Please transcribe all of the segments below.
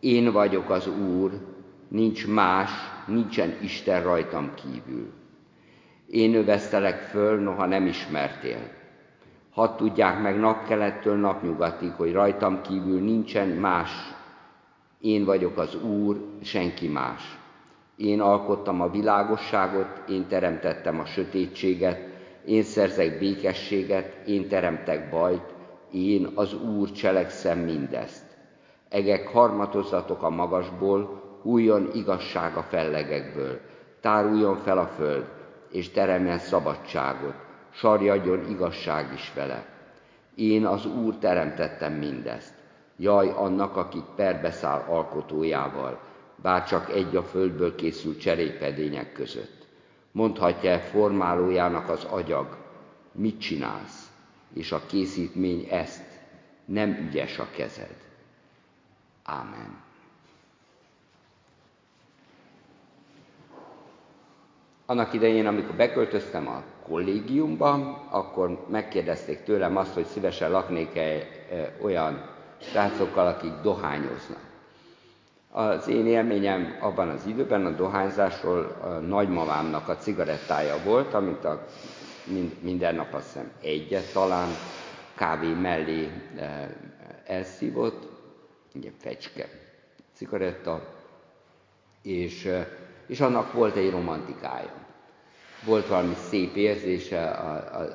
Én vagyok az Úr, nincs más, nincsen Isten rajtam kívül. Én növesztelek föl, noha nem ismertél. Hadd tudják meg napkelettől napnyugatig, hogy rajtam kívül nincsen más. Én vagyok az Úr, senki más. Én alkottam a világosságot, én teremtettem a sötétséget, én szerzek békességet, én teremtek bajt, én az Úr cselekszem mindezt. Egek harmatozzatok a magasból, hújjon igazság a fellegekből, táruljon fel a föld, és teremjen szabadságot, sarjadjon igazság is vele. Én az Úr teremtettem mindezt. Jaj annak, akit perbeszáll alkotójával, bár csak egy a földből készült cserépedények között. Mondhatja-e formálójának az agyag, mit csinálsz, és a készítmény ezt, nem ügyes a kezed. Ámen. Annak idején, amikor beköltöztem a kollégiumba, akkor megkérdezték tőlem azt, hogy szívesen laknék-e olyan srácokkal, akik dohányoznak. Az én élményem abban az időben a dohányzásról a nagymamámnak a cigarettája volt, amit a, minden nap azt hiszem egyet talán kávé mellé elszívott, ugye fecske cigaretta, és, és annak volt egy romantikája. Volt valami szép érzése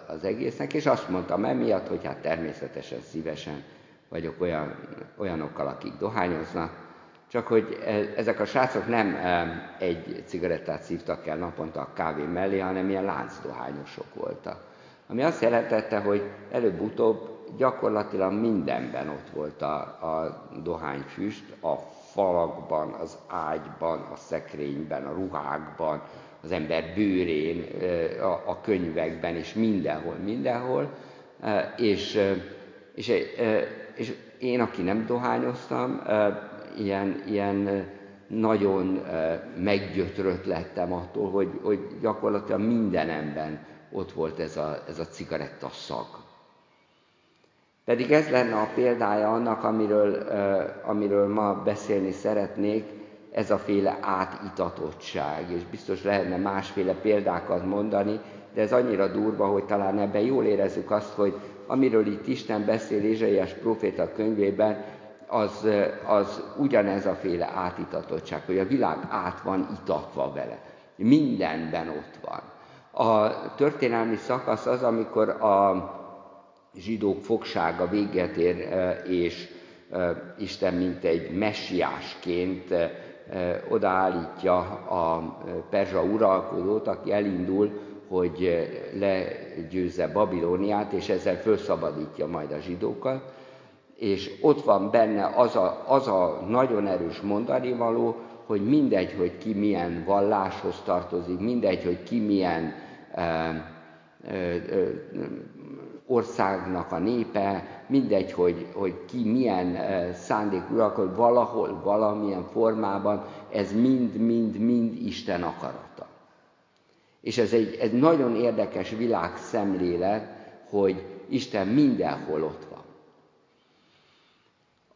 az egésznek, és azt mondtam emiatt, hogy hát természetesen szívesen vagyok olyan, olyanokkal, akik dohányoznak, csak hogy e, ezek a srácok nem egy cigarettát szívtak el naponta a kávé mellé, hanem ilyen láncdohányosok voltak. Ami azt jelentette, hogy előbb-utóbb gyakorlatilag mindenben ott volt a, a dohányfüst, a falakban, az ágyban, a szekrényben, a ruhákban, az ember bőrén, a, a könyvekben, és mindenhol, mindenhol. És, és, és én, aki nem dohányoztam, ilyen, ilyen nagyon meggyötrött lettem attól, hogy, hogy gyakorlatilag mindenemben ott volt ez a, ez a cigaretta szag. Pedig ez lenne a példája annak, amiről, amiről ma beszélni szeretnék, ez a féle átitatottság, és biztos lehetne másféle példákat mondani, de ez annyira durva, hogy talán ebben jól érezzük azt, hogy amiről itt Isten beszél Ézsaiás proféta könyvében, az, az ugyanez a féle átitatottság, hogy a világ át van itatva vele. Mindenben ott van. A történelmi szakasz az, amikor a zsidók fogsága véget ér, és Isten mint egy messiásként odaállítja a perzsa uralkodót, aki elindul, hogy legyőzze Babilóniát, és ezzel felszabadítja majd a zsidókat. És ott van benne az a, az a nagyon erős mondani való, hogy mindegy, hogy ki milyen valláshoz tartozik, mindegy, hogy ki milyen e, e, országnak a népe, mindegy, hogy, hogy ki milyen szándék uralkod, valahol, valamilyen formában, ez mind-mind-mind Isten akarata. És ez egy, egy nagyon érdekes világszemlélet, hogy Isten mindenhol ott van.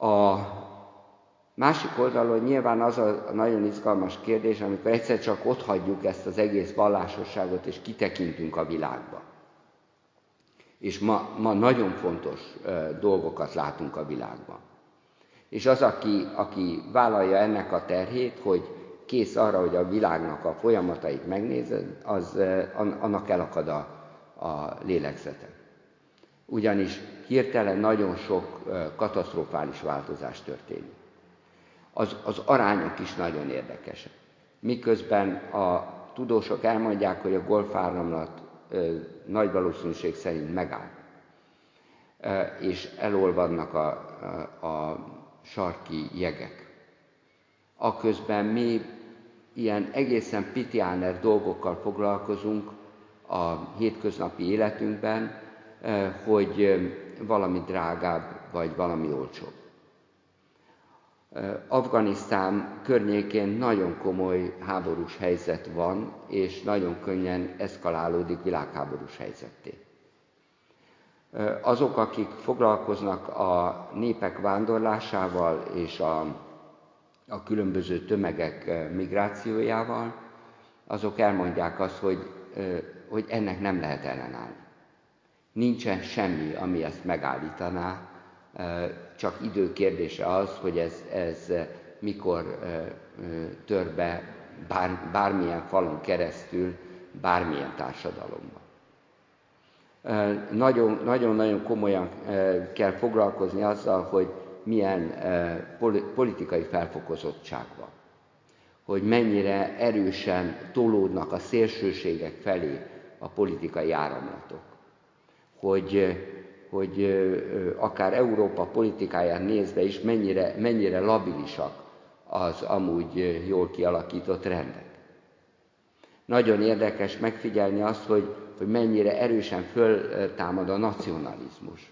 A másik oldalon nyilván az a nagyon izgalmas kérdés, amikor egyszer csak ott hagyjuk ezt az egész vallásosságot, és kitekintünk a világba. És ma, ma nagyon fontos dolgokat látunk a világban. És az, aki, aki vállalja ennek a terhét, hogy kész arra, hogy a világnak a folyamatait megnézze, az, annak elakad a, a lélegzete. Ugyanis hirtelen nagyon sok katasztrofális változás történik. Az, az arányok is nagyon érdekesek. Miközben a tudósok elmondják, hogy a golfáramlat nagy valószínűség szerint megáll, és elolvadnak a, a, sarki jegek. Aközben mi ilyen egészen pitiáner dolgokkal foglalkozunk a hétköznapi életünkben, hogy valami drágább, vagy valami olcsóbb. Afganisztán környékén nagyon komoly háborús helyzet van, és nagyon könnyen eszkalálódik világháborús helyzetté. Azok, akik foglalkoznak a népek vándorlásával és a a különböző tömegek migrációjával, azok elmondják azt, hogy, hogy ennek nem lehet ellenállni. Nincsen semmi, ami ezt megállítaná, csak idő kérdése az, hogy ez, ez mikor tör be bár, bármilyen falon keresztül, bármilyen társadalomban. Nagyon-nagyon komolyan kell foglalkozni azzal, hogy milyen politikai felfokozottság van. Hogy mennyire erősen tolódnak a szélsőségek felé a politikai áramlatok. Hogy, hogy akár Európa politikáján nézve is mennyire, mennyire labilisak az amúgy jól kialakított rendek. Nagyon érdekes megfigyelni azt, hogy, hogy mennyire erősen föltámad a nacionalizmus.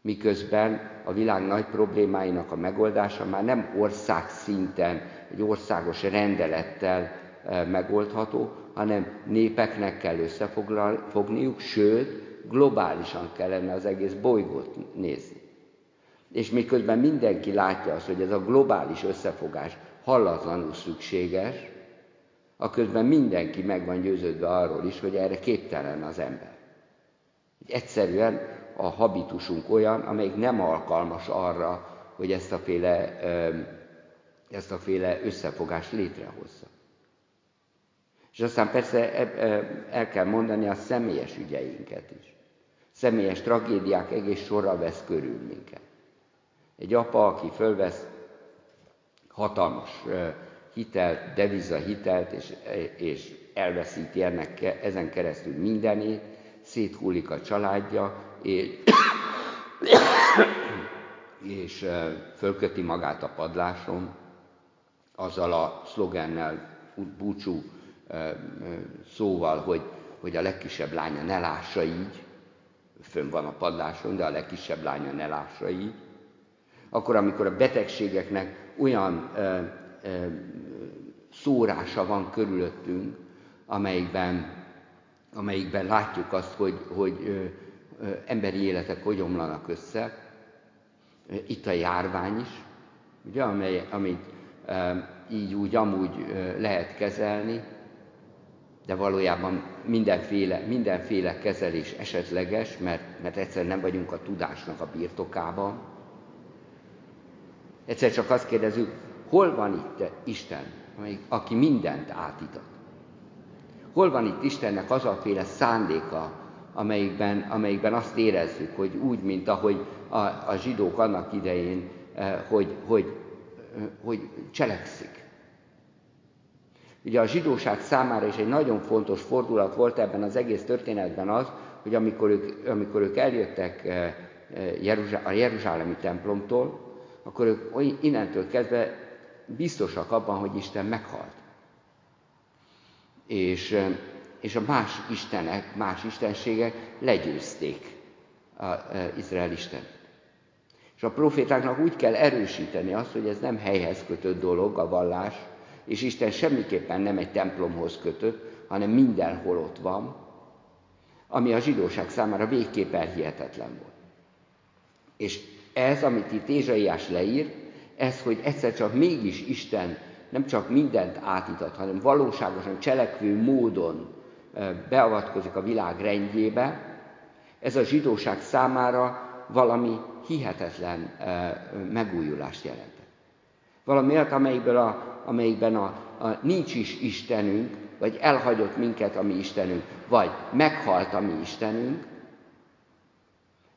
Miközben a világ nagy problémáinak a megoldása már nem ország szinten, egy országos rendelettel megoldható, hanem népeknek kell összefogniuk, sőt, globálisan kellene az egész bolygót nézni. És miközben mindenki látja azt, hogy ez a globális összefogás hallatlanul szükséges, a közben mindenki meg van győződve arról is, hogy erre képtelen az ember. Egyszerűen a habitusunk olyan, amelyik nem alkalmas arra, hogy ezt a féle, ezt a féle összefogást létrehozza. És aztán persze el kell mondani a személyes ügyeinket is. Személyes tragédiák egész sorra vesz körül minket. Egy apa, aki fölvesz hatalmas hitelt, deviza hitelt, és, és elveszíti ennek, ezen keresztül mindenét, széthullik a családja, és, és fölköti magát a padláson, azzal a szlogennel, búcsú szóval, hogy, hogy a legkisebb lánya ne lássa így, fönn van a padláson, de a legkisebb lánya ne lássa így, akkor, amikor a betegségeknek olyan ö, ö, szórása van körülöttünk, amelyikben, amelyikben látjuk azt, hogy, hogy ö, ö, emberi életek hogy omlanak össze. Itt a járvány is, ugye, amely, amit ö, így úgy amúgy ö, lehet kezelni, de valójában mindenféle, mindenféle kezelés esetleges, mert, mert egyszer nem vagyunk a tudásnak a birtokában, Egyszer csak azt kérdezzük, hol van itt Isten, aki mindent átítat? Hol van itt Istennek az a féle szándéka, amelyikben, amelyikben azt érezzük, hogy úgy, mint ahogy a, a zsidók annak idején, eh, hogy, hogy, eh, hogy cselekszik. Ugye a zsidóság számára is egy nagyon fontos fordulat volt ebben az egész történetben az, hogy amikor ők, amikor ők eljöttek eh, a Jeruzsálemi templomtól, akkor ők innentől kezdve biztosak abban, hogy Isten meghalt. És, és a más istenek, más istenségek legyőzték a, Izrael Isten. És a profétáknak úgy kell erősíteni azt, hogy ez nem helyhez kötött dolog, a vallás, és Isten semmiképpen nem egy templomhoz kötött, hanem mindenhol ott van, ami a zsidóság számára végképp elhihetetlen volt. És ez, amit itt Ézsaiás leír, ez, hogy egyszer csak mégis Isten nem csak mindent átítat, hanem valóságosan cselekvő módon beavatkozik a világ rendjébe, ez a zsidóság számára valami hihetetlen megújulást jelent. Valami olyat, amelyikből a, amelyikben a, a nincs is Istenünk, vagy elhagyott minket a mi Istenünk, vagy meghalt a mi Istenünk,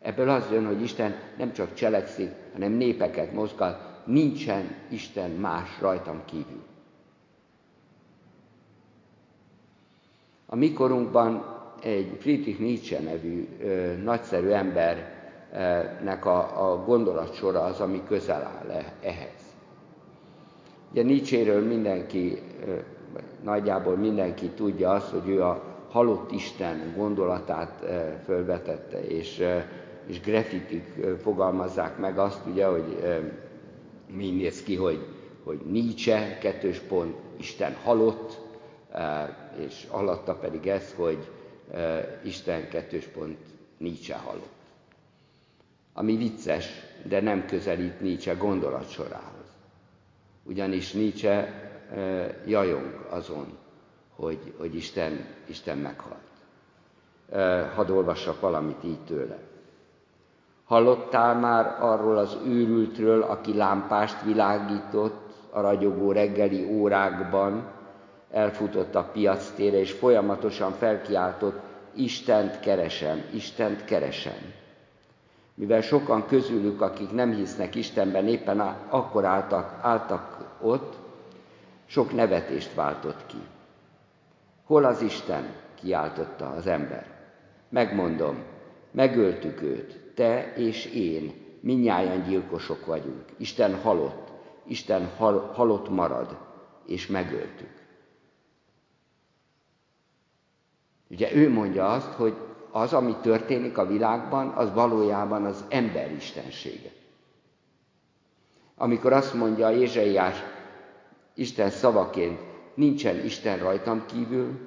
Ebből az jön, hogy Isten nem csak cselekszik, hanem népeket mozgat, nincsen Isten más rajtam kívül. A mikorunkban egy Friedrich Nietzsche nevű ö, nagyszerű embernek a, a gondolatsora az, ami közel áll ehhez. Ugye Nietzséről mindenki, nagyjából mindenki tudja azt, hogy ő a halott Isten gondolatát fölvetette, és és grafitik fogalmazzák meg azt, ugye, hogy mi néz ki, hogy, hogy Nietzsche, kettős pont, Isten halott, és alatta pedig ez, hogy Isten kettős pont Nietzsche halott. Ami vicces, de nem közelít Nietzsche gondolatsorához. Ugyanis Nietzsche jajong azon, hogy, hogy Isten, Isten meghalt. Hadd olvassak valamit így tőle. Hallottál már arról az őrültről, aki lámpást világított a ragyogó reggeli órákban, elfutott a piactére, és folyamatosan felkiáltott, Istent keresem, Istent keresem. Mivel sokan közülük, akik nem hisznek Istenben, éppen akkor álltak, álltak ott, sok nevetést váltott ki. Hol az Isten? kiáltotta az ember. Megmondom, megöltük őt, te és én, minnyáján gyilkosok vagyunk. Isten halott, Isten hal, halott marad, és megöltük. Ugye ő mondja azt, hogy az, ami történik a világban, az valójában az ember istensége. Amikor azt mondja Ézsaiás Isten szavaként, nincsen Isten rajtam kívül,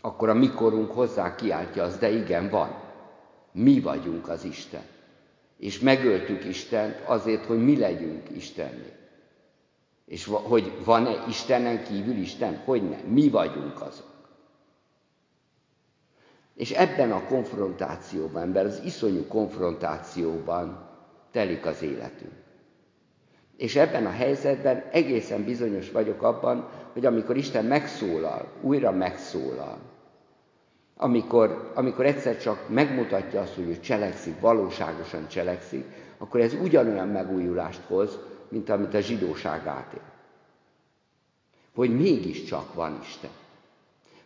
akkor a mikorunk hozzá kiáltja az, de igen, van. Mi vagyunk az Isten. És megöltük Istent azért, hogy mi legyünk Istenné. És hogy van-e Istenen kívül Isten? Hogy nem? Mi vagyunk azok. És ebben a konfrontációban, ebben az iszonyú konfrontációban telik az életünk. És ebben a helyzetben egészen bizonyos vagyok abban, hogy amikor Isten megszólal, újra megszólal, amikor, amikor egyszer csak megmutatja azt, hogy ő cselekszik, valóságosan cselekszik, akkor ez ugyanolyan megújulást hoz, mint amit a zsidóság átél. Hogy mégiscsak van Isten.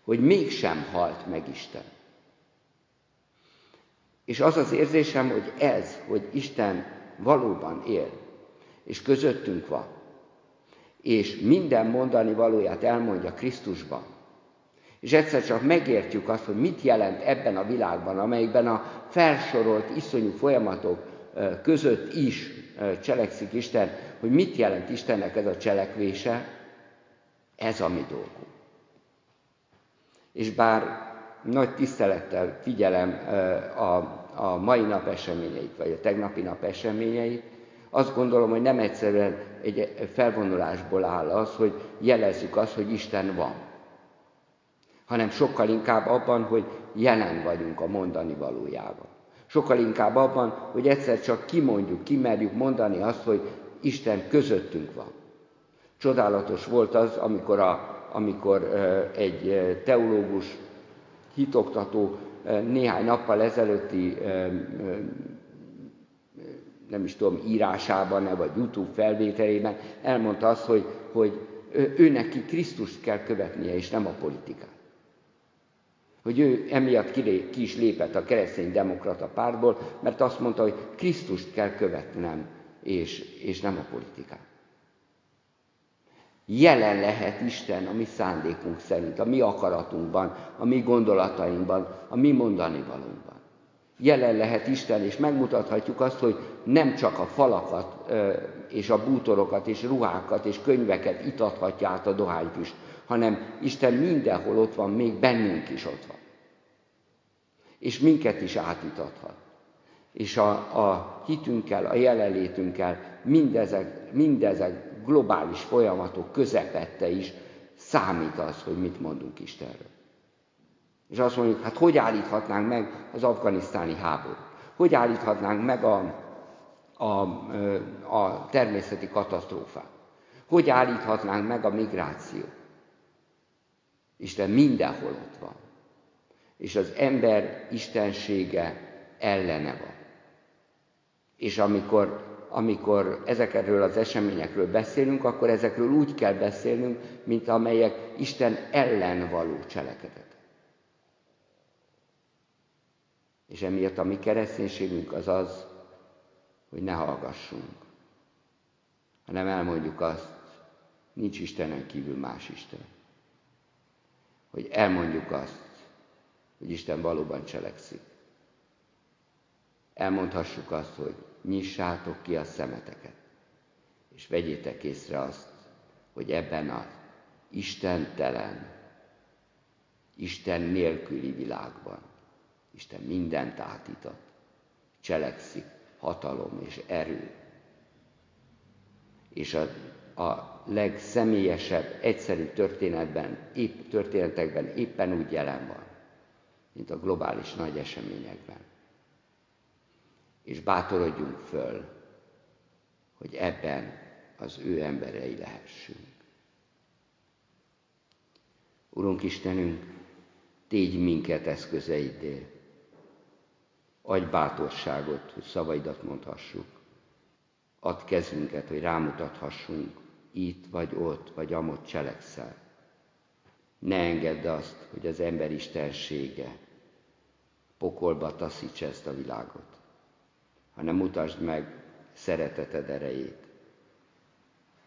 Hogy mégsem halt meg Isten. És az az érzésem, hogy ez, hogy Isten valóban él, és közöttünk van, és minden mondani valóját elmondja Krisztusban, és egyszer csak megértjük azt, hogy mit jelent ebben a világban, amelyikben a felsorolt iszonyú folyamatok között is cselekszik Isten, hogy mit jelent Istennek ez a cselekvése, ez a mi dolgunk. És bár nagy tisztelettel figyelem a, a mai nap eseményeit, vagy a tegnapi nap eseményeit, azt gondolom, hogy nem egyszerűen egy felvonulásból áll az, hogy jelezzük azt, hogy Isten van, hanem sokkal inkább abban, hogy jelen vagyunk a mondani valójában. Sokkal inkább abban, hogy egyszer csak kimondjuk, kimerjük mondani azt, hogy Isten közöttünk van. Csodálatos volt az, amikor, a, amikor egy teológus hitoktató néhány nappal ezelőtti nem is tudom, írásában, vagy YouTube felvételében elmondta azt, hogy, hogy ő neki Krisztust kell követnie, és nem a politikát. Hogy ő emiatt ki, ki is lépett a keresztény demokrata pártból, mert azt mondta, hogy Krisztust kell követnem, és, és nem a politikát. Jelen lehet Isten a mi szándékunk szerint, a mi akaratunkban, a mi gondolatainkban, a mi mondani valónkban. Jelen lehet Isten, és megmutathatjuk azt, hogy nem csak a falakat és a bútorokat és ruhákat és könyveket itathatja át a dohányfüst, hanem Isten mindenhol ott van, még bennünk is ott van. És minket is átitathat. És a, a hitünkkel, a jelenlétünkkel mindezek, mindezek globális folyamatok közepette is számít az, hogy mit mondunk Istenről. És azt mondjuk, hát hogy állíthatnánk meg az afganisztáni háborút? Hogy állíthatnánk meg a, a, a természeti katasztrófát? Hogy állíthatnánk meg a migráció? Isten mindenhol ott van. És az ember istensége ellene van. És amikor amikor ezekről az eseményekről beszélünk, akkor ezekről úgy kell beszélnünk, mint amelyek Isten ellen való cselekedet. És emiatt a mi kereszténységünk az az, hogy ne hallgassunk, hanem elmondjuk azt, nincs Istenen kívül más Isten. Hogy elmondjuk azt, hogy Isten valóban cselekszik. Elmondhassuk azt, hogy nyissátok ki a szemeteket, és vegyétek észre azt, hogy ebben az istentelen, Isten nélküli világban Isten mindent átítat, cselekszik hatalom és erő. És a a legszemélyesebb, egyszerű történetben, épp, történetekben éppen úgy jelen van, mint a globális nagy eseményekben. És bátorodjunk föl, hogy ebben az ő emberei lehessünk. Urunk Istenünk, tégy minket eszközeiddé, adj bátorságot, hogy szavaidat mondhassuk, add kezünket, hogy rámutathassunk itt vagy ott, vagy amott cselekszel. Ne engedd azt, hogy az ember istensége pokolba taszítsa ezt a világot, hanem mutasd meg szereteted erejét,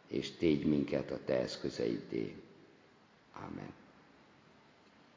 és tégy minket a te eszközeiddé. Amen.